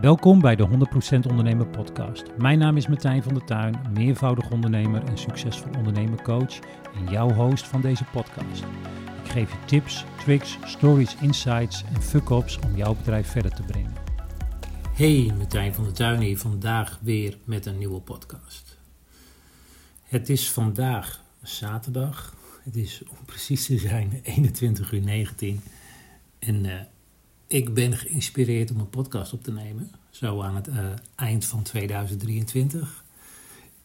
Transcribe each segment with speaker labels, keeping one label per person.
Speaker 1: Welkom bij de 100% Ondernemer Podcast. Mijn naam is Martijn van der Tuin, meervoudig ondernemer en succesvol ondernemercoach en jouw host van deze podcast. Ik geef je tips, tricks, stories, insights en fuck-ups om jouw bedrijf verder te brengen. Hey, Martijn van der Tuin hier vandaag weer met een nieuwe podcast. Het is vandaag zaterdag. Het is om precies te zijn 21 uur 19 en... Uh, ik ben geïnspireerd om een podcast op te nemen. Zo aan het uh, eind van 2023.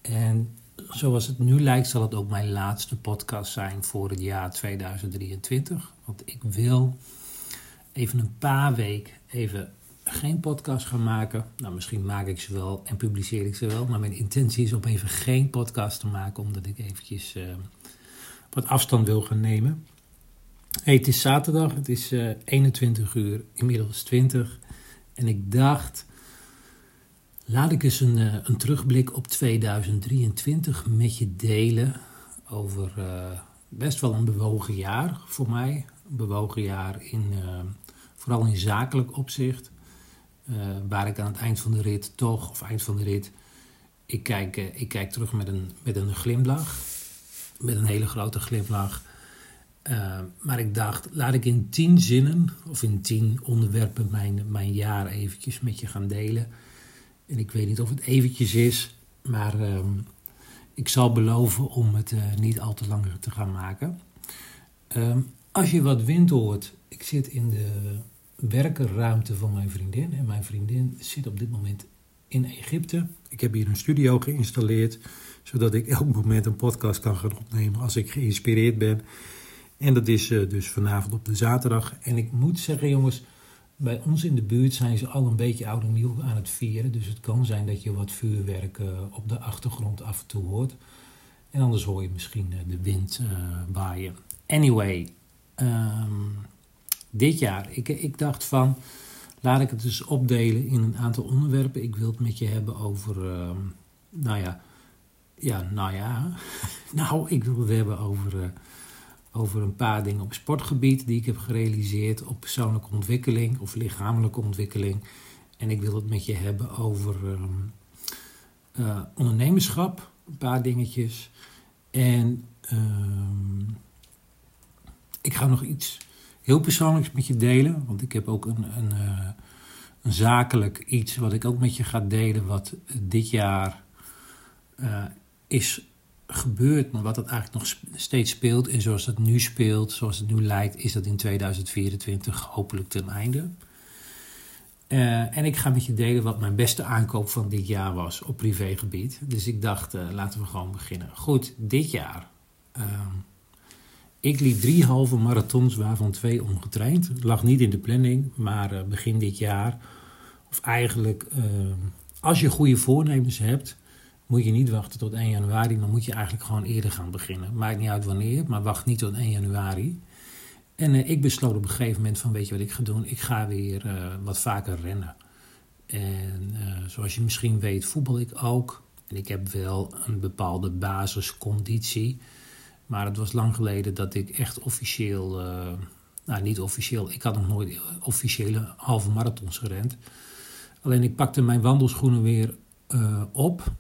Speaker 1: En zoals het nu lijkt, zal het ook mijn laatste podcast zijn voor het jaar 2023. Want ik wil even een paar weken even geen podcast gaan maken. Nou, misschien maak ik ze wel en publiceer ik ze wel. Maar mijn intentie is om even geen podcast te maken, omdat ik eventjes uh, wat afstand wil gaan nemen. Het is zaterdag, het is uh, eh, 21 uur, inmiddels 20. En ik dacht, laat ik eens een, uh, een terugblik op 2023 met je delen. Over uh, best wel een bewogen jaar voor mij. Een bewogen jaar in, vooral in zakelijk opzicht. waar ik aan het eind van de rit toch, of eind van de rit, ik kijk, ik kijk terug met een, met een glimlach. Met een hele grote glimlach uh, maar ik dacht, laat ik in tien zinnen of in tien onderwerpen mijn, mijn jaar eventjes met je gaan delen. En ik weet niet of het eventjes is, maar uh, ik zal beloven om het uh, niet al te langer te gaan maken. Ehm, als je wat wind hoort, ik zit in de werkerruimte van mijn vriendin. En mijn vriendin zit op dit moment in Egypte. Ik heb hier een studio geïnstalleerd, zodat ik elk moment een podcast kan gaan opnemen als ik geïnspireerd ben. En dat is uh, dus vanavond op de zaterdag. En ik moet zeggen, jongens, bij ons in de buurt zijn ze al een beetje oud en nieuw aan het vieren. Dus het kan zijn dat je wat vuurwerk uh, op de achtergrond af en toe hoort. En anders hoor je misschien uh, de wind waaien. Anyway, um, dit jaar, ik, ik dacht van, laat ik het dus opdelen in een aantal onderwerpen. Ik wil het met je hebben over, nou ja, ja, nou ja, nou, ik wil het hebben over over een paar dingen op sportgebied die ik heb gerealiseerd, op persoonlijke ontwikkeling of lichamelijke ontwikkeling. En ik wil het met je hebben over uh, ondernemerschap, een paar dingetjes. En uh, ik ga nog iets heel persoonlijks met je delen, want ik heb ook een, een, uh, een zakelijk iets wat ik ook met je ga delen, wat dit jaar eh, is gebeurt, maar wat het eigenlijk nog steeds speelt. En zoals het nu speelt, zoals het nu lijkt, is dat in 2024 hopelijk ten einde. Uh, en ik ga met je delen wat mijn beste aankoop van dit jaar was op privégebied. Dus ik dacht, uh, laten we gewoon beginnen. Goed, dit jaar. Uh, ik liep drie halve marathons, waarvan twee ongetraind. Lag niet in de planning, maar eh, begin dit jaar. Of eigenlijk, als je goede voornemens hebt, moet je niet wachten tot 1 januari, maar moet je eigenlijk gewoon eerder gaan beginnen. Maakt niet uit wanneer, maar wacht niet tot 1 januari. En uh, ik besloot op een gegeven moment van weet je wat ik ga doen? Ik ga weer uh, wat vaker rennen. En uh, zoals je misschien weet voetbal ik ook. En ik heb wel een bepaalde basisconditie. Maar het was lang geleden dat ik echt officieel, nou niet officieel, ik had nog nooit officiële halve marathons gerend. Alleen ik pakte mijn wandelschoenen weer op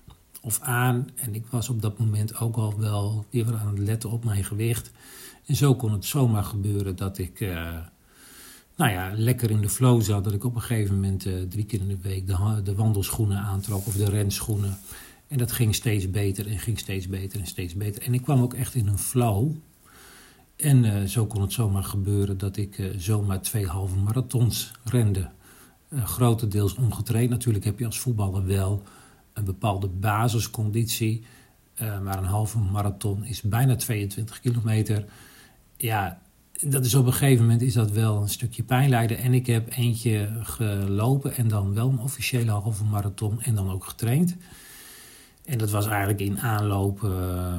Speaker 1: of aan. En ik was op dat moment ook al wel weer aan het letten op mijn gewicht. En zo kon het zomaar gebeuren dat ik, uh, nou ja, lekker in de flow zat. Dat ik op een gegeven moment uh, drie keer in de week de, de wandelschoenen aantrok of de renschoenen. En dat ging steeds beter en ging steeds beter en steeds beter. En ik kwam ook echt in een flow. En uh, zo kon het zomaar gebeuren dat ik zomaar twee halve marathons rende. grotendeels ongetraind. Natuurlijk heb je als voetballer wel een bepaalde basisconditie. Uh, maar een halve marathon is bijna 22 kilometer. Ja, dat is op een gegeven moment is dat wel een stukje pijnlijden. En ik heb eentje gelopen en dan wel een officiële halve marathon en dan ook getraind. En dat was eigenlijk in aanloop, uh,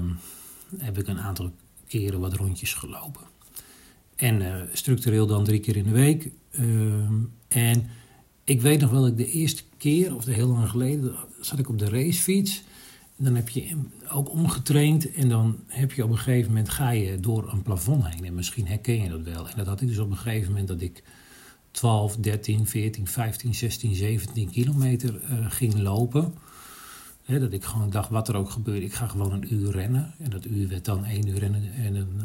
Speaker 1: heb ik een aantal keren wat rondjes gelopen. En uh, structureel dan drie keer in de week. Ehm, en ik weet nog wel dat ik de eerste keer, of de heel lang geleden, zat ik op de racefiets. En dan heb je ook omgetraind en dan heb je op een gegeven moment ga je door een plafond heen. En misschien herken je dat wel. En dat had ik dus op een gegeven moment dat ik 12, 13, 14, 15, 16, 17 kilometer ging lopen. dat ik gewoon dacht, wat er ook gebeurt, ik ga gewoon een uur rennen. En dat uur werd dan één uur en een,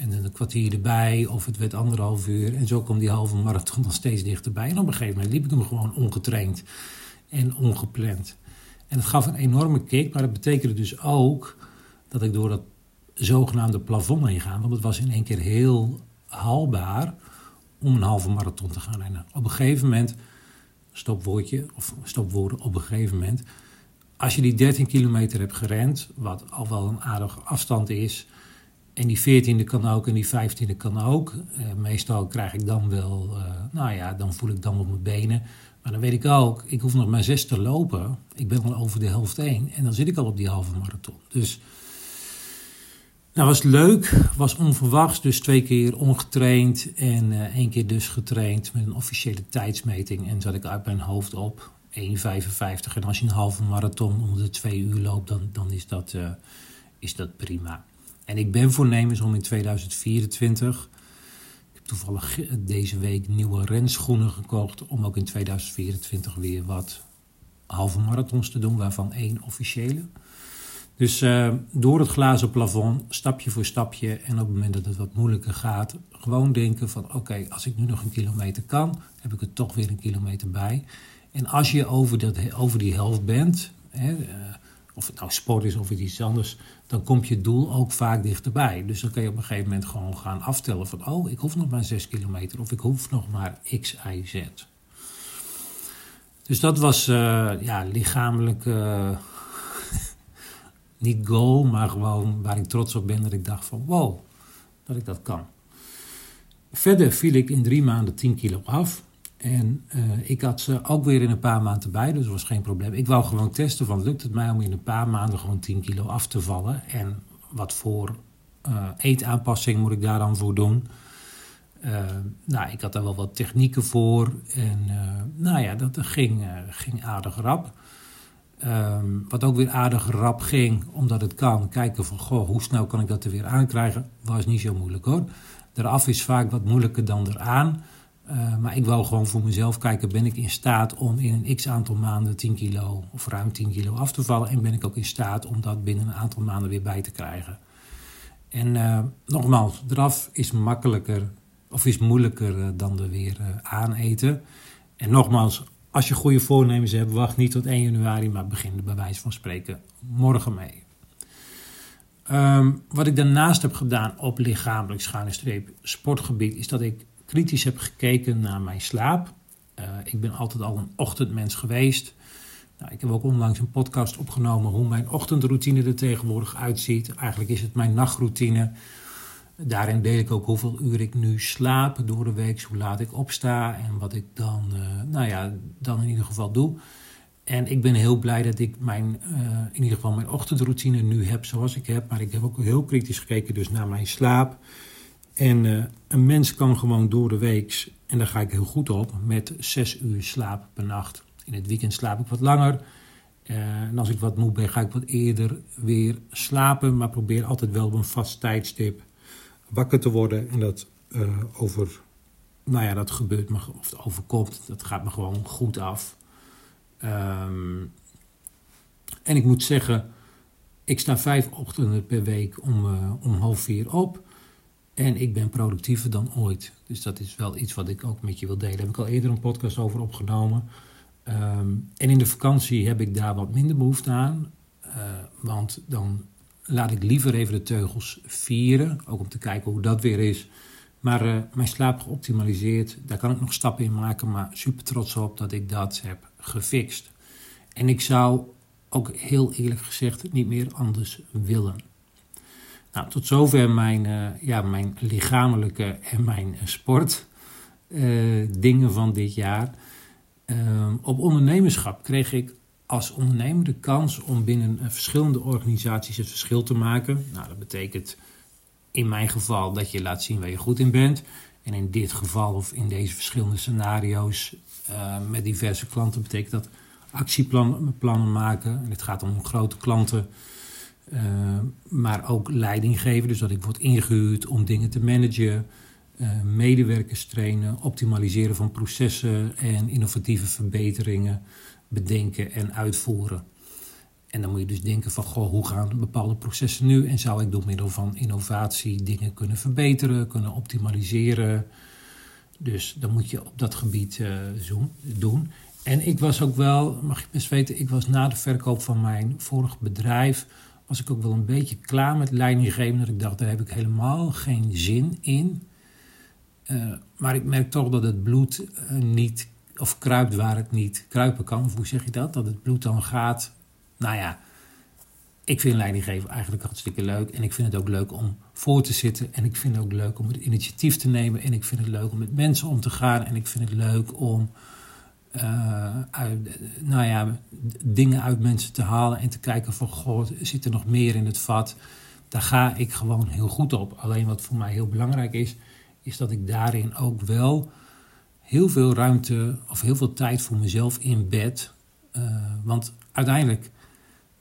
Speaker 1: en een, en een kwartier erbij, of het werd anderhalf uur. En zo kwam die halve marathon nog steeds dichterbij. En op een gegeven moment liep ik hem gewoon ongetraind en ongepland. En het gaf een enorme kick, maar dat betekende dus ook dat ik door dat zogenaamde plafond heen ga. Want het was in één keer heel haalbaar om een halve marathon te gaan rennen. Op een gegeven moment, stopwoordje, of stopwoorden, op een gegeven moment. Als je die 13 kilometer hebt gerend, wat al wel een aardige afstand is. En die 14e kan ook en die 15e kan ook. Eh, meestal krijg ik dan wel, uh, nou ja, dan voel ik dan op mijn benen. Maar dan weet ik ook, ik hoef nog maar zes te lopen. Ik ben al over de helft heen. En dan zit ik al op die halve marathon. Dus nou, was leuk, was onverwachts, dus twee keer ongetraind en uh, één keer dus getraind met een officiële tijdsmeting. En zat ik uit mijn hoofd op 1,55. En als je een halve marathon onder de twee uur loopt, dan, dan is, dat, is dat prima. En ik ben voornemens om in 2024 toevallig deze week nieuwe renschoenen gekocht om ook in 2024 weer wat halve marathons te doen, waarvan één officiële. Dus uh, door het glazen plafond, stapje voor stapje en op het moment dat het wat moeilijker gaat, gewoon denken van oké, als ik nu nog een kilometer kan, heb ik er toch weer een kilometer bij. En als je over, dat, over die helft bent, hè, uh, of het nou sport is of iets anders, dan komt je doel ook vaak dichterbij. Dus dan kun je op een gegeven moment gewoon gaan aftellen van, oh, ik hoef nog maar 6 kilometer of ik hoef nog maar x, y, z. Dus dat was uh, ja, lichamelijk uh, niet goal, maar gewoon waar ik trots op ben dat ik dacht van, wow, dat ik dat kan. Verder viel ik in drie maanden 10 kilo af. En uh, ik had ze ook weer in een paar maanden bij, dus dat was geen probleem. Ik wou gewoon testen van lukt het mij om in een paar maanden gewoon 10 kilo af te vallen. En wat voor uh, eetaanpassing moet ik daar dan voor doen. Uh, nou, ik had daar wel wat technieken voor. En nou ja, dat ging, ging aardig rap. Um, wat ook weer aardig rap ging, omdat het kan. Kijken van, goh, hoe snel kan ik dat er weer aankrijgen? Was niet zo moeilijk hoor. Eraf is vaak wat moeilijker dan eraan. Uh, maar ik wou gewoon voor mezelf kijken, ben ik in staat om in een x aantal maanden 10 kilo of ruim 10 kilo af te vallen? En ben ik ook in staat om dat binnen een aantal maanden weer bij te krijgen? En uh, nogmaals, draf is makkelijker of is moeilijker uh, dan er weer aaneten. En nogmaals, als je goede voornemens hebt, wacht niet tot 1 januari, maar begin er bij wijze van spreken morgen mee. Um, wat ik daarnaast heb gedaan op lichamelijk schuine streep sportgebied, is dat ik kritisch heb gekeken naar mijn slaap. Uh, ik ben altijd al een ochtendmens geweest. Nou, ik heb ook onlangs een podcast opgenomen hoe mijn ochtendroutine er tegenwoordig uitziet. Eigenlijk is het mijn nachtroutine. Daarin deel ik ook hoeveel uur ik nu slaap door de week, hoe laat ik opsta en wat ik dan, uh, nou ja, dan in ieder geval doe. En ik ben heel blij dat ik mijn, uh, in ieder geval mijn ochtendroutine nu heb zoals ik heb. Maar ik heb ook heel kritisch gekeken dus naar mijn slaap. En uh, een mens kan gewoon door de week, en daar ga ik heel goed op, met zes uur slaap per nacht. In het weekend slaap ik wat langer. Uh, en als ik wat moe ben, ga ik wat eerder weer slapen. Maar probeer altijd wel op een vast tijdstip wakker te worden. En dat uh, over, nou ja, dat gebeurt me, of het overkomt. Dat gaat me gewoon goed af. Um, en ik moet zeggen, ik sta vijf ochtenden per week om, om half vier op. En ik ben productiever dan ooit. Dus dat is wel iets wat ik ook met je wil delen. Daar heb ik al eerder een podcast over opgenomen. Um, en in de vakantie heb ik daar wat minder behoefte aan. Uh, want dan laat ik liever even de teugels vieren. Ook om te kijken hoe dat weer is. Maar uh, mijn slaap geoptimaliseerd. Daar kan ik nog stappen in maken. Maar super trots op dat ik dat heb gefixt. En ik zou ook heel eerlijk gezegd niet meer anders willen. Nou, tot zover mijn, uh, ja, mijn lichamelijke en mijn sport uh, dingen van dit jaar. Uh, op ondernemerschap kreeg ik als ondernemer de kans om binnen verschillende organisaties het verschil te maken. Nou, dat betekent in mijn geval dat je laat zien waar je goed in bent. En in dit geval of in deze verschillende scenario's met diverse klanten betekent dat actieplannen maken. En het gaat om grote klanten uh, maar ook leiding geven. Dus dat ik word ingehuurd om dingen te managen. uh, medewerkers trainen, optimaliseren van processen en innovatieve verbeteringen bedenken en uitvoeren. En dan moet je dus denken van, goh, hoe gaan bepaalde processen nu? En zou ik door middel van innovatie dingen kunnen verbeteren, kunnen optimaliseren? Dus dan moet je op dat gebied uh, doen. En ik was ook wel, mag je best weten, ik was na de verkoop van mijn vorig bedrijf, was ik ook wel een beetje klaar met leidinggeven. Dat ik dacht, daar heb ik helemaal geen zin in. Uh, maar ik merk toch dat het bloed uh, niet, of kruipt waar het niet kruipen kan. Of hoe zeg je dat? Dat het bloed dan gaat. Nou ja, ik vind leidinggeven eigenlijk hartstikke leuk. En ik vind het ook leuk om voor te zitten. En ik vind het ook leuk om het initiatief te nemen. En ik vind het leuk om met mensen om te gaan. En ik vind het leuk om uit, nou ja, dingen uit mensen te halen en te kijken van goh, zit er nog meer in het vat? Daar ga ik gewoon heel goed op. Alleen wat voor mij heel belangrijk is, is dat ik daarin ook wel heel veel ruimte of heel veel tijd voor mezelf inbed. Uh, want uiteindelijk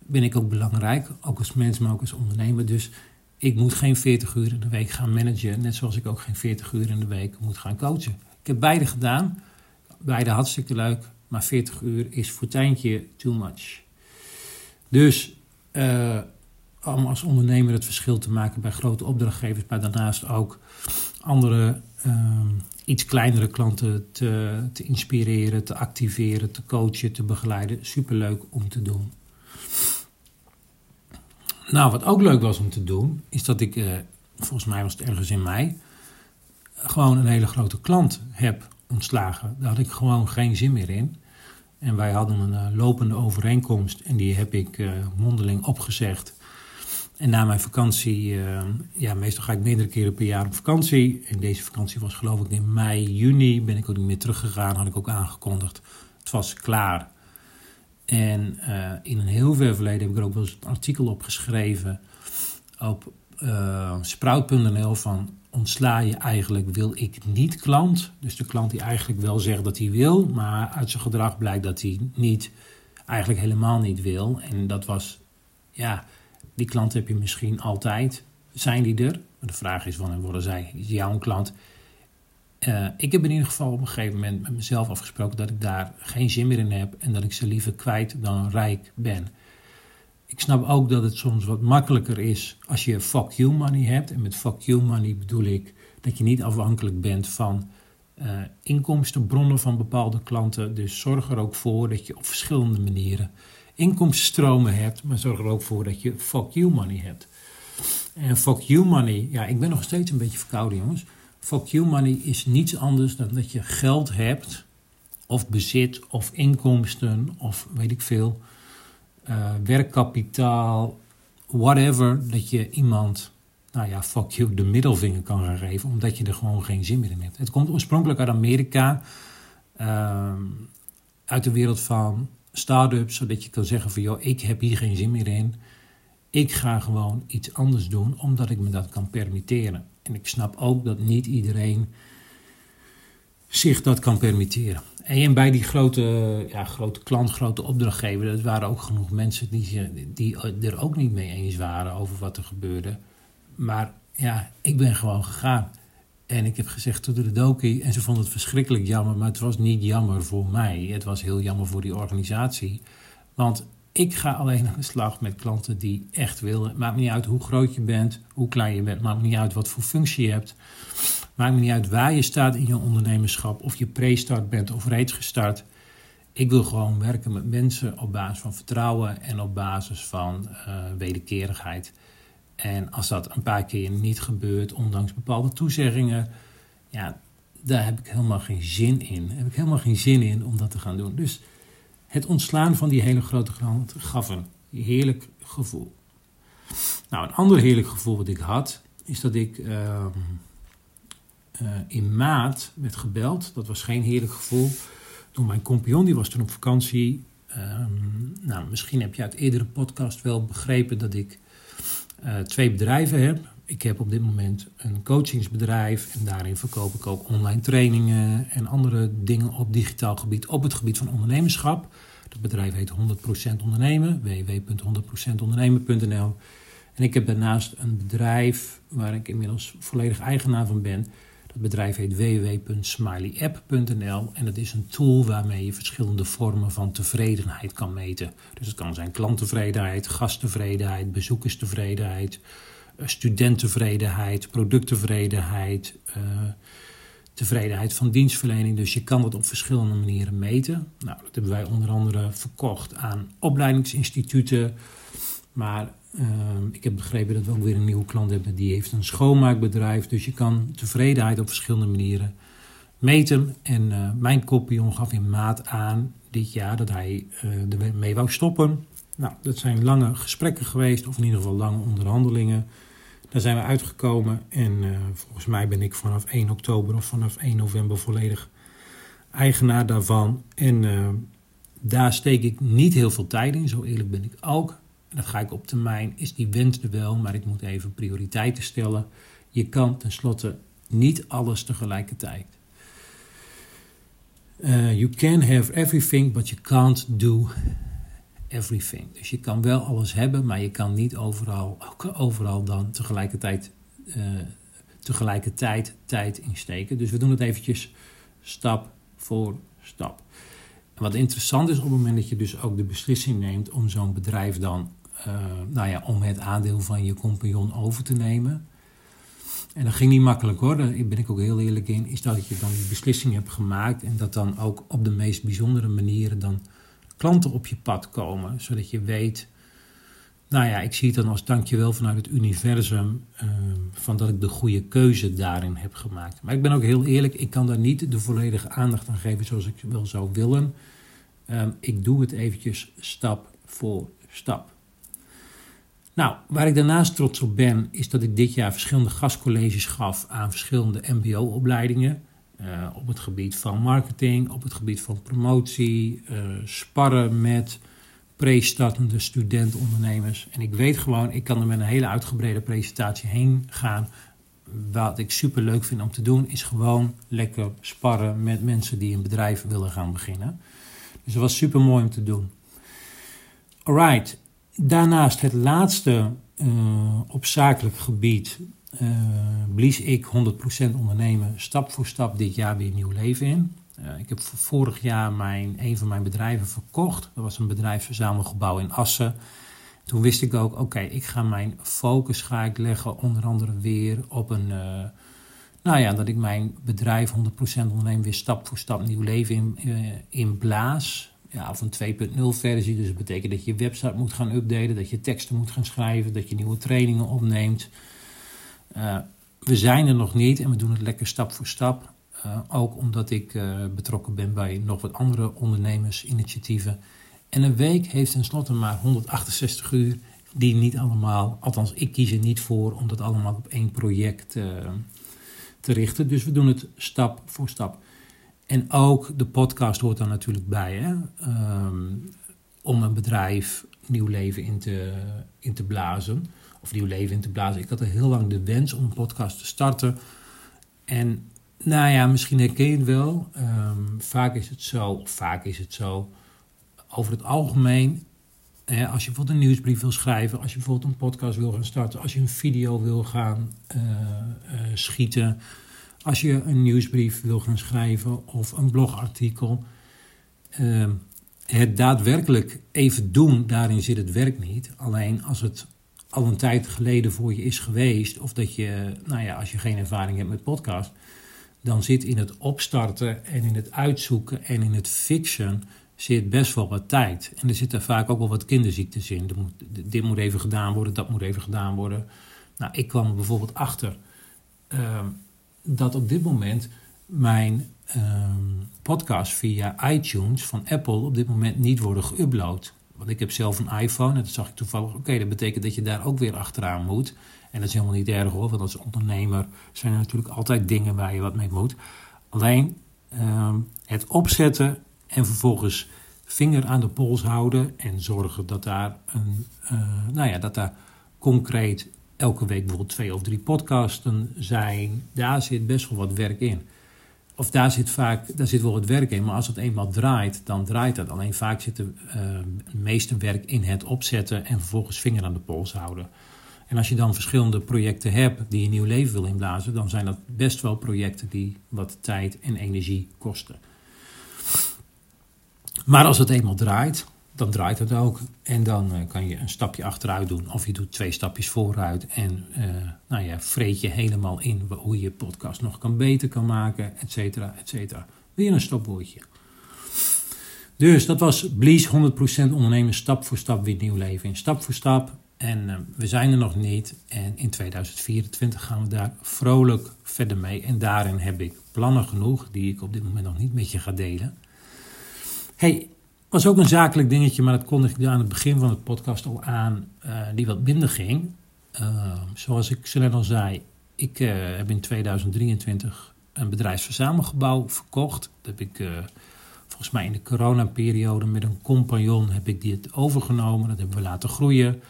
Speaker 1: ben ik ook belangrijk, ook als mens, maar ook als ondernemer. Dus ik moet geen 40 uur in de week gaan managen, net zoals ik ook geen 40 uur in de week moet gaan coachen. Ik heb beide gedaan. Beide hartstikke leuk, maar 40 uur is voor Tijntje too much. Dus uh, om als ondernemer het verschil te maken bij grote opdrachtgevers, maar daarnaast ook andere uh, iets kleinere klanten te, te inspireren, te activeren, te coachen, te begeleiden. Superleuk om te doen. Nou, wat ook leuk was om te doen, is dat ik, uh, volgens mij was het ergens in mei, gewoon een hele grote klant heb ontslagen. Daar had ik gewoon geen zin meer in. En wij hadden een uh, lopende overeenkomst en die heb ik uh, mondeling opgezegd. En na mijn vakantie, uh, ja, meestal ga ik meerdere keren per jaar op vakantie. En deze vakantie was geloof ik in mei, juni, ben ik ook niet meer teruggegaan, had ik ook aangekondigd. Het was klaar. En in een heel ver verleden heb ik er ook wel eens een artikel op geschreven op sprout.nl van ontsla je eigenlijk wil ik niet klant. Dus de klant die eigenlijk wel zegt dat hij wil, maar uit zijn gedrag blijkt dat hij niet, eigenlijk helemaal niet wil. En dat was, ja, die klant heb je misschien altijd. Zijn die er? Maar de vraag is wanneer worden zij jouw klant? Uh, ik heb in ieder geval op een gegeven moment met mezelf afgesproken dat ik daar geen zin meer in heb en dat ik ze liever kwijt dan rijk ben. Ik snap ook dat het soms wat makkelijker is als je fuck you money hebt. En met fuck you money bedoel ik dat je niet afhankelijk bent van uh, inkomstenbronnen van bepaalde klanten. Dus zorg er ook voor dat je op verschillende manieren inkomstenstromen hebt. Maar zorg er ook voor dat je fuck you money hebt. En fuck you money, ja, ik ben nog steeds een beetje verkouden, jongens. Fuck you money is niets anders dan dat je geld hebt, of bezit, of inkomsten, of weet ik veel uh, werkkapitaal, whatever, dat je iemand, nou ja, fuck you, de middelvinger kan gaan geven, omdat je er gewoon geen zin meer in hebt. Het komt oorspronkelijk uit Amerika, uh, uit de wereld van start-ups, zodat je kan zeggen van, joh, ik heb hier geen zin meer in. Ik ga gewoon iets anders doen, omdat ik me dat kan permitteren. En ik snap ook dat niet iedereen zich dat kan permitteren. En bij die grote, ja, grote klant, grote opdrachtgever, dat waren ook genoeg mensen die, die er ook niet mee eens waren over wat er gebeurde. Maar ja, ik ben gewoon gegaan. En ik heb gezegd tot de dokie. En ze vonden het verschrikkelijk jammer. Maar het was niet jammer voor mij. Het was heel jammer voor die organisatie. Want ik ga alleen aan de slag met klanten die echt willen. Maakt niet uit hoe groot je bent, hoe klein je bent. Maakt niet uit wat voor functie je hebt. Maakt niet uit waar je staat in je ondernemerschap. Of je pre-start bent of reeds gestart. Ik wil gewoon werken met mensen op basis van vertrouwen en op basis van uh, wederkerigheid. En als dat een paar keer niet gebeurt, ondanks bepaalde toezeggingen, ja, daar heb ik helemaal geen zin in. Daar heb ik helemaal geen zin in om dat te gaan doen. Dus het ontslaan van die hele grote klant gaf een heerlijk gevoel. Nou, een ander heerlijk gevoel wat ik had, is dat ik uh, uh, in maart werd gebeld. Dat was geen heerlijk gevoel. Toen mijn compagnon, die was toen op vakantie. Uh, nou, misschien heb je uit eerdere podcast wel begrepen dat ik uh, twee bedrijven heb. Ik heb op dit moment een coachingsbedrijf en daarin verkoop ik ook online trainingen en andere dingen op digitaal gebied, op het gebied van ondernemerschap. Dat bedrijf heet 100% Ondernemen, www.100%ondernemen.nl. En ik heb daarnaast een bedrijf waar ik inmiddels volledig eigenaar van ben. Dat bedrijf heet www.smileyapp.nl en dat is een tool waarmee je verschillende vormen van tevredenheid kan meten. Dus het kan zijn klanttevredenheid, gasttevredenheid, bezoekerstevredenheid, studenttevredenheid, producttevredenheid, uh, tevredenheid van dienstverlening. Dus je kan dat op verschillende manieren meten. Nou, dat hebben wij onder andere verkocht aan opleidingsinstituten. Maar Ehm, ik heb begrepen dat we ook weer een nieuwe klant hebben die heeft een schoonmaakbedrijf. Dus je kan tevredenheid op verschillende manieren meten. En mijn kopie gaf in maat aan dit jaar dat hij ermee wou stoppen. Nou, dat zijn lange gesprekken geweest, of in ieder geval lange onderhandelingen. Daar zijn we uitgekomen en uh, volgens mij ben ik vanaf 1 oktober of vanaf 1 november volledig eigenaar daarvan. En daar steek ik niet heel veel tijd in, zo eerlijk ben ik ook. En dat ga ik op termijn, is die wens er wel, maar ik moet even prioriteiten stellen. Je kan tenslotte niet alles tegelijkertijd. Uh, you can have everything, but you can't do everything. Dus je kan wel alles hebben, maar je kan niet overal, overal dan tegelijkertijd, uh, tegelijkertijd tijd insteken. Dus we doen het eventjes stap voor stap. Wat interessant is op het moment dat je dus ook de beslissing neemt om zo'n bedrijf dan uh, nou ja, om het aandeel van je compagnon over te nemen. En dat ging niet makkelijk hoor, daar ben ik ook heel eerlijk in, is dat je dan die beslissing hebt gemaakt en dat dan ook op de meest bijzondere manieren dan klanten op je pad komen, zodat je weet, nou ja, ik zie het dan als dankjewel vanuit het universum uh, van dat ik de goede keuze daarin heb gemaakt. Maar ik ben ook heel eerlijk, ik kan daar niet de volledige aandacht aan geven zoals ik wel zou willen. Uh, ik doe het eventjes stap voor stap. Nou, waar ik daarnaast trots op ben, is dat ik dit jaar verschillende gastcolleges gaf aan verschillende MBO-opleidingen. Uh, op het gebied van marketing, op het gebied van promotie, uh, sparren met pre-startende studentondernemers. En ik weet gewoon, ik kan er met een hele uitgebreide presentatie heen gaan. Wat ik super leuk vind om te doen, is gewoon lekker sparren met mensen die een bedrijf willen gaan beginnen. Dus dat was super mooi om te doen. Alright, Daarnaast het laatste uh, op zakelijk gebied uh, blies ik 100% ondernemen stap voor stap dit jaar weer nieuw leven in. Uh, ik heb vorig jaar mijn, een van mijn bedrijven verkocht. Dat was een bedrijf verzamelgebouw in Assen. Toen wist ik ook, oké, ik ga mijn focus ga ik leggen onder andere weer op een... nou ja, dat ik mijn bedrijf 100% ondernemen weer stap voor stap nieuw leven in, in blaas ja, of een 2.0 versie. Dus dat betekent dat je je website moet gaan updaten, dat je teksten moet gaan schrijven, dat je nieuwe trainingen opneemt. Uh, we zijn er nog niet en we doen het lekker stap voor stap. Uh, ook omdat ik uh, betrokken ben bij nog wat andere ondernemersinitiatieven. En een week heeft tenslotte maar 168 uur, die niet allemaal, althans ik kies er niet voor om dat allemaal op één project te richten. Dus we doen het stap voor stap. En ook de podcast hoort daar natuurlijk bij. Hè? Um, om een bedrijf nieuw leven in te, in te blazen. Of nieuw leven in te blazen. Ik had er heel lang de wens om een podcast te starten. En nou ja, misschien herken je het wel. Um, vaak is het zo, vaak is het zo. Over het algemeen, als je bijvoorbeeld een nieuwsbrief wil schrijven, als je bijvoorbeeld een podcast wil gaan starten, als je een video wil gaan uh, uh, schieten als je een nieuwsbrief wil gaan schrijven of een blogartikel, uh, het daadwerkelijk even doen, daarin zit het werk niet. Alleen als het al een tijd geleden voor je is geweest, of dat je, nou ja, als je geen ervaring hebt met podcast, dan zit in het opstarten en in het uitzoeken en in het fixen zit best wel wat tijd. En er zitten vaak ook wel wat kinderziektes in. Moet, dit moet even gedaan worden, dat moet even gedaan worden. Nou, ik kwam er bijvoorbeeld achter. Uh, dat op dit moment mijn um, podcast via iTunes van Apple op dit moment niet worden geüpload. Want ik heb zelf een iPhone en dat zag ik toevallig. Oké, dat betekent dat je daar ook weer achteraan moet. En dat is helemaal niet erg hoor, want als ondernemer zijn er natuurlijk altijd dingen waar je wat mee moet. Alleen um, het opzetten en vervolgens vinger aan de pols houden en zorgen dat daar een, uh, nou ja, dat daar concreet elke week bijvoorbeeld twee of drie podcasten zijn. Daar zit best wel wat werk in. Of daar zit vaak, daar zit wel wat werk in, maar als het eenmaal draait, dan draait het. Alleen vaak zit uh, het meeste werk in het opzetten en vervolgens vinger aan de pols houden. En als je dan verschillende projecten hebt die een nieuw leven wil inblazen, dan zijn dat best wel projecten die wat tijd en energie kosten. Maar als het eenmaal draait, dan draait het ook. En dan uh, kan je een stapje achteruit doen. Of je doet twee stapjes vooruit. En uh, nou ja, vreet je helemaal in hoe je podcast nog kan beter kan maken, et cetera, et cetera. Weer een stopwoordje. Dus dat was Blees 100% ondernemen, stap voor stap weer nieuw leven in. Stap voor stap. En uh, we zijn er nog niet. En in 2024 gaan we daar vrolijk verder mee. En daarin heb ik plannen genoeg, die ik op dit moment nog niet met je ga delen. Hey, was ook een zakelijk dingetje, maar dat kondigde ik aan het begin van het podcast al aan, uh, die wat minder ging. Uh, zoals ik zo net al zei, ik uh, heb in 2023 een bedrijfsverzamelgebouw verkocht. Dat heb ik volgens mij in de coronaperiode met een compagnon heb ik dit overgenomen. Dat hebben we laten groeien.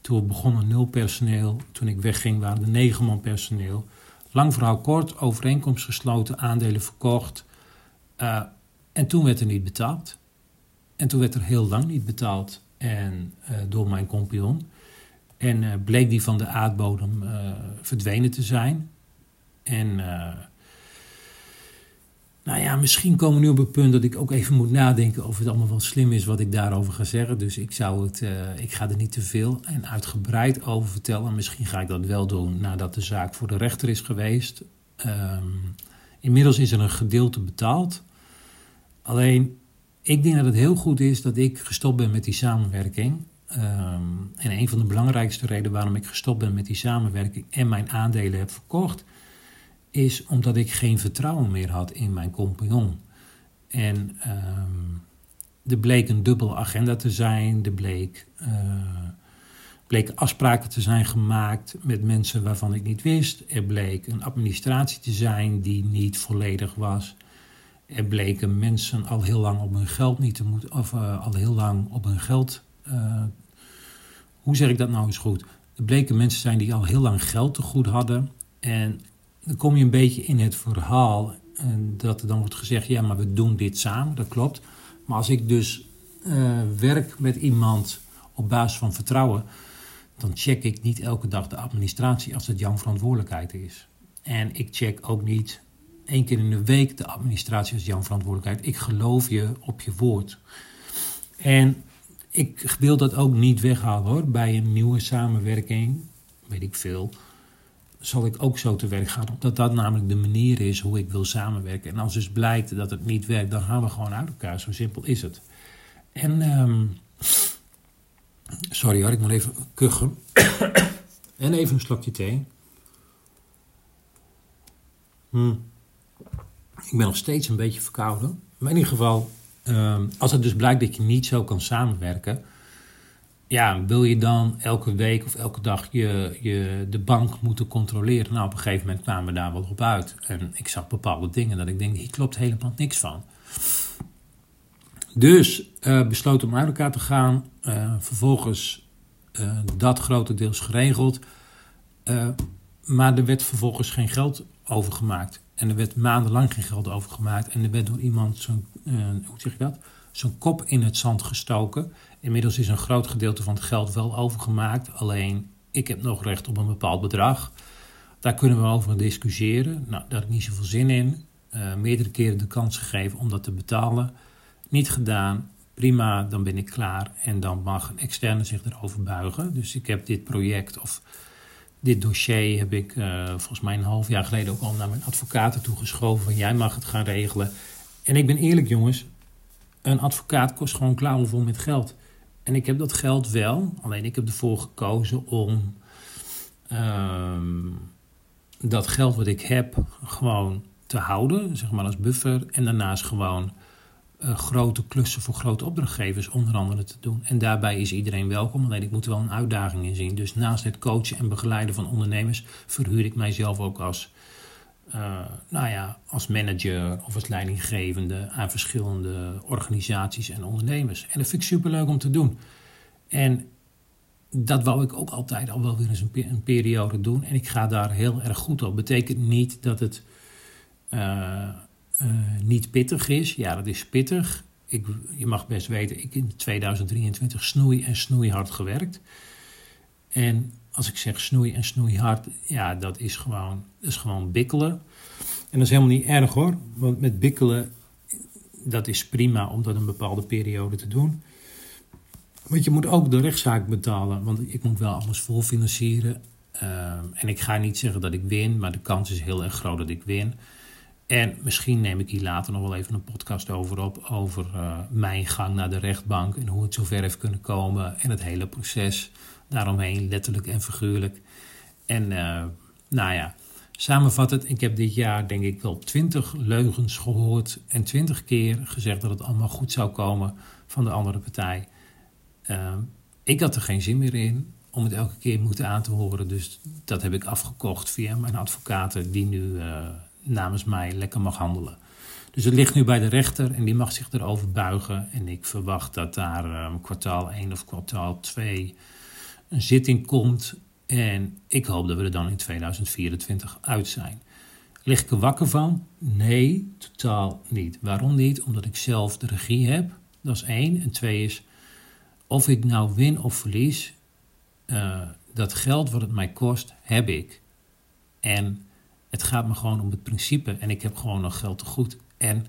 Speaker 1: Toen we begonnen nul personeel. Toen ik wegging waren er negen man personeel. Lang verhaal kort, overeenkomst gesloten, aandelen verkocht. en toen werd er niet betaald. En toen werd er heel lang niet betaald en, uh, door mijn compagnon. En uh, bleek die van de aardbodem uh, verdwenen te zijn. En nou ja, misschien komen we nu op het punt dat ik ook even moet nadenken of het allemaal wel slim is wat ik daarover ga zeggen. Dus ik, zou het, ik ga er niet te veel en uitgebreid over vertellen. Misschien ga ik dat wel doen nadat de zaak voor de rechter is geweest. Um, inmiddels is er een gedeelte betaald. Alleen ik denk dat het heel goed is dat ik gestopt ben met die samenwerking. Um, en een van de belangrijkste redenen waarom ik gestopt ben met die samenwerking en mijn aandelen heb verkocht, is omdat ik geen vertrouwen meer had in mijn compagnon. En um, er bleek een dubbele agenda te zijn, er bleek, uh, bleken afspraken te zijn gemaakt met mensen waarvan ik niet wist. Er bleek een administratie te zijn die niet volledig was. Er bleken mensen al heel lang op hun geld niet te moeten, of uh, al heel lang op hun geld. Uh, hoe zeg ik dat nou eens goed? Er bleken mensen zijn die al heel lang geld te goed hadden. En dan kom je een beetje in het verhaal. En dat er dan wordt gezegd: ja, maar we doen dit samen. Dat klopt. Maar als ik dus uh, werk met iemand op basis van vertrouwen. dan check ik niet elke dag de administratie als het jouw verantwoordelijkheid is. En ik check ook niet één keer in de week de administratie is jouw verantwoordelijkheid. Ik geloof je op je woord. En ik wil dat ook niet weghalen hoor. Bij een nieuwe samenwerking, weet ik veel, zal ik ook zo te werk gaan. Omdat dat namelijk de manier is hoe ik wil samenwerken. En als dus blijkt dat het niet werkt, dan gaan we gewoon uit elkaar. Zo simpel is het. En, um, sorry hoor, ik moet even kuchen. en even een slokje thee. Hmm ik ben nog steeds een beetje verkouden. Maar in ieder geval, uh, als het dus blijkt dat je niet zo kan samenwerken. Ja, wil je dan elke week of elke dag je, je de bank moeten controleren? Nou, op een gegeven moment kwamen we daar wel op uit. En ik zag bepaalde dingen dat ik denk, hier klopt helemaal niks van. Dus uh, besloot om uit elkaar te gaan. Uh, vervolgens uh, dat grotendeels geregeld. maar er werd vervolgens geen geld overgemaakt. En er werd maandenlang geen geld overgemaakt. En er werd door iemand zo'n, uh, hoe zeg je dat? Zo'n kop in het zand gestoken. Inmiddels is een groot gedeelte van het geld wel overgemaakt. Alleen, ik heb nog recht op een bepaald bedrag. Daar kunnen we over discussiëren. Nou, daar heb ik niet zoveel zin in. Uh, meerdere keren de kans gegeven om dat te betalen. Niet gedaan. Prima, dan ben ik klaar. En dan mag een externe zich erover buigen. Dus ik heb dit project of dit dossier heb ik uh, volgens mij een half jaar geleden ook al naar mijn advocaten toegeschoven. Van jij mag het gaan regelen. En ik ben eerlijk, jongens. Een advocaat kost gewoon klauwenvol met geld. En ik heb dat geld wel. Alleen ik heb ervoor gekozen om uh, dat geld wat ik heb gewoon te houden. Zeg maar als buffer. En daarnaast gewoon uh, grote klussen voor grote opdrachtgevers onder andere te doen. En daarbij is iedereen welkom, alleen ik moet er wel een uitdaging in zien. Dus naast het coachen en begeleiden van ondernemers verhuur ik mijzelf ook als, uh, nou ja, als manager of als leidinggevende aan verschillende organisaties en ondernemers. En dat vind ik superleuk om te doen. En dat wou ik ook altijd al wel weer eens een, periode doen. En ik ga daar heel erg goed op. Betekent niet dat het... Uh, uh, niet pittig is. Ja, dat is pittig. Ik, je mag best weten, ik in 2023 snoei en snoeihard gewerkt. En als ik zeg snoei en snoeihard, ja, dat is gewoon, is gewoon bikkelen. En dat is helemaal niet erg hoor, want met bikkelen, dat is prima om dat een bepaalde periode te doen. Want je moet ook de rechtszaak betalen, want ik moet wel alles volfinancieren. Uh, en ik ga niet zeggen dat ik win, maar de kans is heel erg groot dat ik win. En misschien neem ik hier later nog wel even een podcast over op. Over uh, mijn gang naar de rechtbank en hoe het zover heeft kunnen komen. En het hele proces daaromheen, letterlijk en figuurlijk. En uh, nou ja, samenvattend, ik heb dit jaar denk ik wel twintig leugens gehoord. En twintig keer gezegd dat het allemaal goed zou komen van de andere partij. Uh, ik had er geen zin meer in om het elke keer moeten aan te horen. Dus dat heb ik afgekocht via mijn advocaten die nu namens mij lekker mag handelen. Dus het ligt nu bij de rechter en die mag zich erover buigen. En ik verwacht dat daar um, kwartaal 1 of kwartaal 2 een zitting komt. En ik hoop dat we er dan in 2024 uit zijn. Lig ik er wakker van? Nee, totaal niet. Waarom niet? Omdat ik zelf de regie heb. Dat is één. En twee is, of ik nou win of verlies, uh, dat geld wat het mij kost, heb ik. En het gaat me gewoon om het principe en ik heb gewoon nog geld te goed. En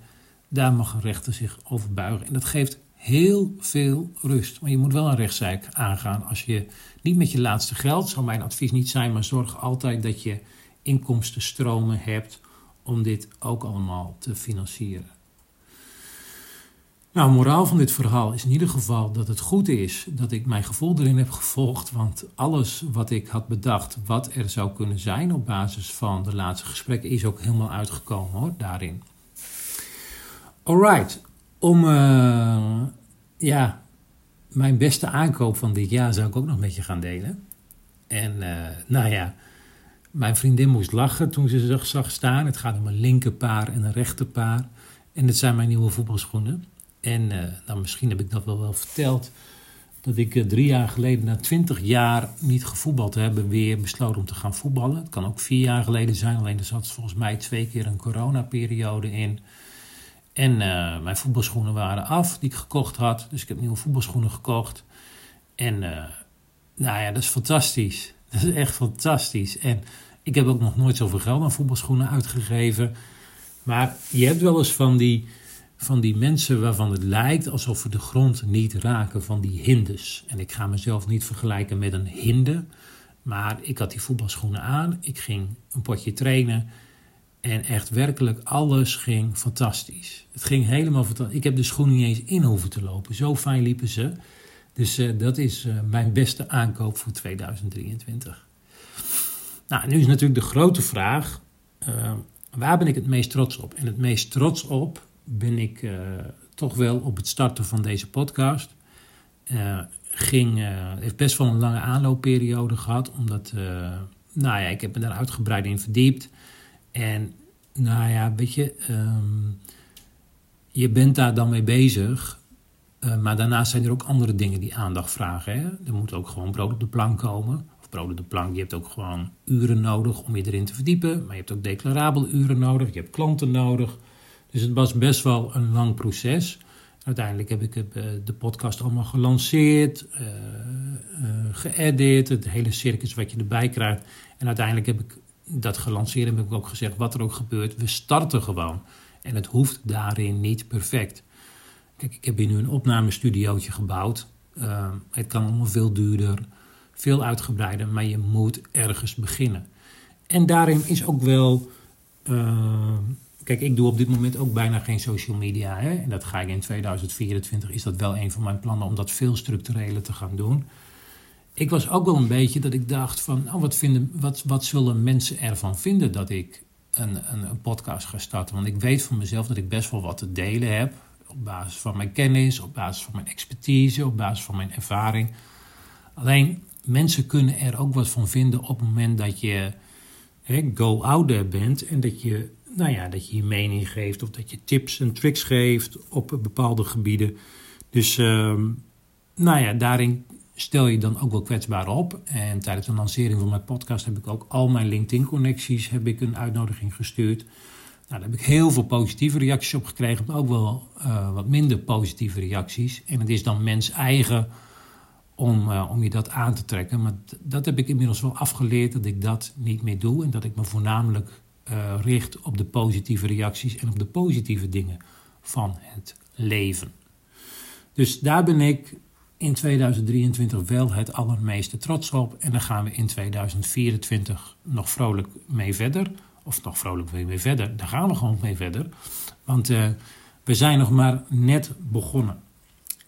Speaker 1: daar mag een rechter zich over buigen. En dat geeft heel veel rust. Maar je moet wel een rechtszaak aangaan als je niet met je laatste geld, zou mijn advies niet zijn, maar zorg altijd dat je inkomstenstromen hebt om dit ook allemaal te financieren. Nou, moraal van dit verhaal is in ieder geval dat het goed is dat ik mijn gevoel erin heb gevolgd. Want alles wat ik had bedacht, wat er zou kunnen zijn op basis van de laatste gesprekken, is ook helemaal uitgekomen hoor, daarin. Alright, om uh, ja, mijn beste aankoop van dit jaar zou ik ook nog met je gaan delen. En uh, nou ja, mijn vriendin moest lachen toen ze zich zag staan. Het gaat om een linkerpaar en een rechterpaar. En het zijn mijn nieuwe voetbalschoenen. En uh, nou, misschien heb ik dat wel wel verteld. Dat ik uh, drie jaar geleden, na twintig jaar niet gevoetbald te hebben, weer besloten om te gaan voetballen. Het kan ook vier jaar geleden zijn, alleen er zat volgens mij twee keer een coronaperiode in. En uh, mijn voetbalschoenen waren af, die ik gekocht had. Dus ik heb nieuwe voetbalschoenen gekocht. En nou ja, dat is fantastisch. Dat is echt fantastisch. En ik heb ook nog nooit zoveel geld aan voetbalschoenen uitgegeven. Maar je hebt wel eens van die van die mensen waarvan het lijkt alsof we de grond niet raken van die hindes. En ik ga mezelf niet vergelijken met een hinde, maar ik had die voetbalschoenen aan, ik ging een potje trainen en echt werkelijk alles ging fantastisch. Het ging helemaal fantastisch. Ik heb de schoenen niet eens in hoeven te lopen, zo fijn liepen ze. Dus uh, dat is uh, mijn beste aankoop voor 2023. Nou, nu is natuurlijk de grote vraag, uh, waar ben ik het meest trots op? En het meest trots op ben ik uh, toch wel op het starten van deze podcast. Uh, ging, uh, heeft best wel een lange aanloopperiode gehad, omdat, nou ja, ik heb me daar uitgebreid in verdiept. En, nou ja, weet je, um, je bent daar dan mee bezig, maar daarnaast zijn er ook andere dingen die aandacht vragen. Hè? Er moet ook gewoon brood op de plank komen. Of brood op de plank, je hebt ook gewoon uren nodig om je erin te verdiepen, maar je hebt ook declarabele uren nodig, je hebt klanten nodig. Dus het was best wel een lang proces. Uiteindelijk heb ik eh, de podcast allemaal gelanceerd, uh, geëdit, het hele circus wat je erbij krijgt. En uiteindelijk heb ik dat gelanceerd en heb ik ook gezegd, wat er ook gebeurt, we starten gewoon. En het hoeft daarin niet perfect. Kijk, ik heb hier nu een opnamestudiootje gebouwd. Het kan allemaal veel duurder, veel uitgebreider, maar je moet ergens beginnen. En daarin is ook wel Kijk, ik doe op dit moment ook bijna geen social media. Hè? En dat ga ik in 2024, is dat wel een van mijn plannen om dat veel structureler te gaan doen. Ik was ook wel een beetje dat ik dacht van, oh, wat, vinden, wat, wat zullen mensen ervan vinden dat ik een, een, een podcast ga starten? Want ik weet van mezelf dat ik best wel wat te delen heb. Op basis van mijn kennis, op basis van mijn expertise, op basis van mijn ervaring. Alleen mensen kunnen er ook wat van vinden op het moment dat je go out bent en dat je nou ja, dat je je mening geeft of dat je tips en tricks geeft op bepaalde gebieden. Dus uh, nou ja, daarin stel je dan ook wel kwetsbaar op. En tijdens de lancering van mijn podcast heb ik ook al mijn LinkedIn-connecties heb ik een uitnodiging gestuurd. Nou, daar heb ik heel veel positieve reacties op gekregen, maar ook wel uh, wat minder positieve reacties. En het is dan mens eigen om, uh, om je dat aan te trekken. Maar dat heb ik inmiddels wel afgeleerd dat ik dat niet meer doe. En dat ik me voornamelijk uh, richt op de positieve reacties en op de positieve dingen van het leven. Dus daar ben ik in 2023 wel het allermeeste trots op. En dan gaan we in 2024 nog vrolijk mee verder. Of nog vrolijk mee verder. Daar gaan we gewoon mee verder. Want uh, we zijn nog maar net begonnen.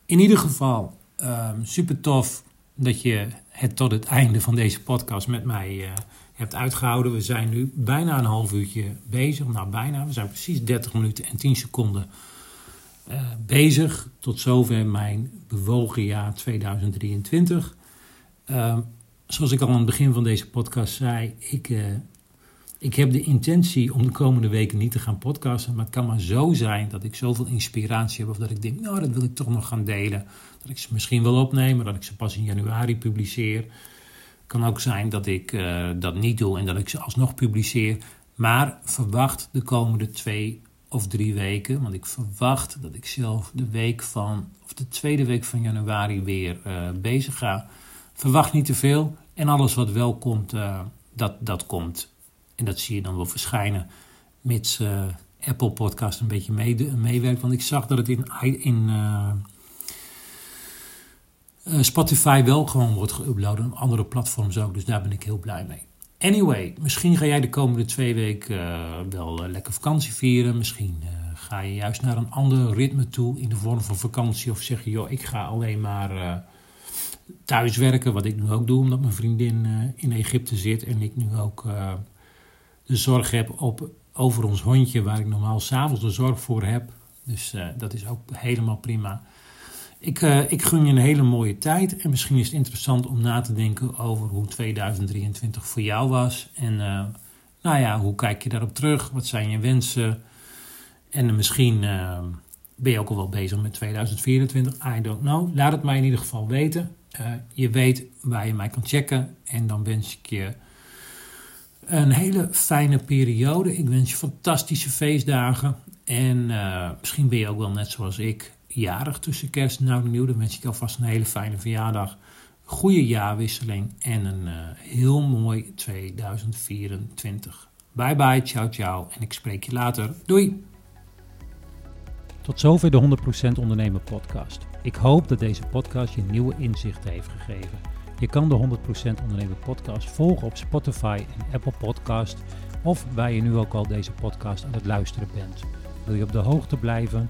Speaker 1: In ieder geval, um, super tof dat je het tot het einde van deze podcast met mij uh, hebt uitgehouden. We zijn nu bijna een half uurtje bezig. Nou, bijna. We zijn precies 30 minuten en 10 seconden uh, bezig. Tot zover mijn bewogen jaar 2023. Uh, zoals ik al aan het begin van deze podcast zei, ik, uh, ik heb de intentie om de komende weken niet te gaan podcasten. Maar het kan maar zo zijn dat ik zoveel inspiratie heb. Of dat ik denk, nou, dat wil ik toch nog gaan delen. Dat ik ze misschien wil opnemen, dat ik ze pas in januari publiceer. Kan ook zijn dat ik uh, dat niet doe en dat ik ze alsnog publiceer. Maar verwacht de komende twee of drie weken. Want ik verwacht dat ik zelf de week van, of de tweede week van januari weer uh, bezig ga. Verwacht niet te veel. En alles wat wel komt, uh, dat, dat komt. En dat zie je dan wel verschijnen. Mits Apple Podcast een beetje mee, meewerkt. Want ik zag dat het in, in Spotify wel gewoon wordt geüpload. Andere platforms ook. Dus daar ben ik heel blij mee. Anyway, misschien ga jij de komende twee weken uh, wel uh, lekker vakantie vieren. Misschien ga je juist naar een ander ritme toe in de vorm van vakantie. Of zeg je, joh, ik ga alleen maar thuis werken. Wat ik nu ook doe, omdat mijn vriendin in Egypte zit. En ik nu ook de zorg heb op, over ons hondje, waar ik normaal s'avonds de zorg voor heb. Dus dat is ook helemaal prima. Ik, uh, ik gun je een hele mooie tijd. En misschien is het interessant om na te denken over hoe 2023 voor jou was. En uh, nou ja, hoe kijk je daarop terug? Wat zijn je wensen? En misschien uh, ben je ook al wel bezig met 2024. I don't know. Laat het mij in ieder geval weten. je weet waar je mij kan checken. En dan wens ik je een hele fijne periode. Ik wens je fantastische feestdagen. En misschien ben je ook wel net zoals ik jarig tussen kerst en oud nieuw. Dan wens ik alvast een hele fijne verjaardag. Goede jaarwisseling en een uh, heel mooi 2024. Bye bye, ciao ciao en ik spreek je later. Doei!
Speaker 2: Tot zover de 100% Ondernemer podcast. Ik hoop dat deze podcast je nieuwe inzichten heeft gegeven. Je kan de 100% Ondernemer podcast volgen op Spotify en Apple Podcast of waar je nu ook al deze podcast aan het luisteren bent. Wil je op de hoogte blijven?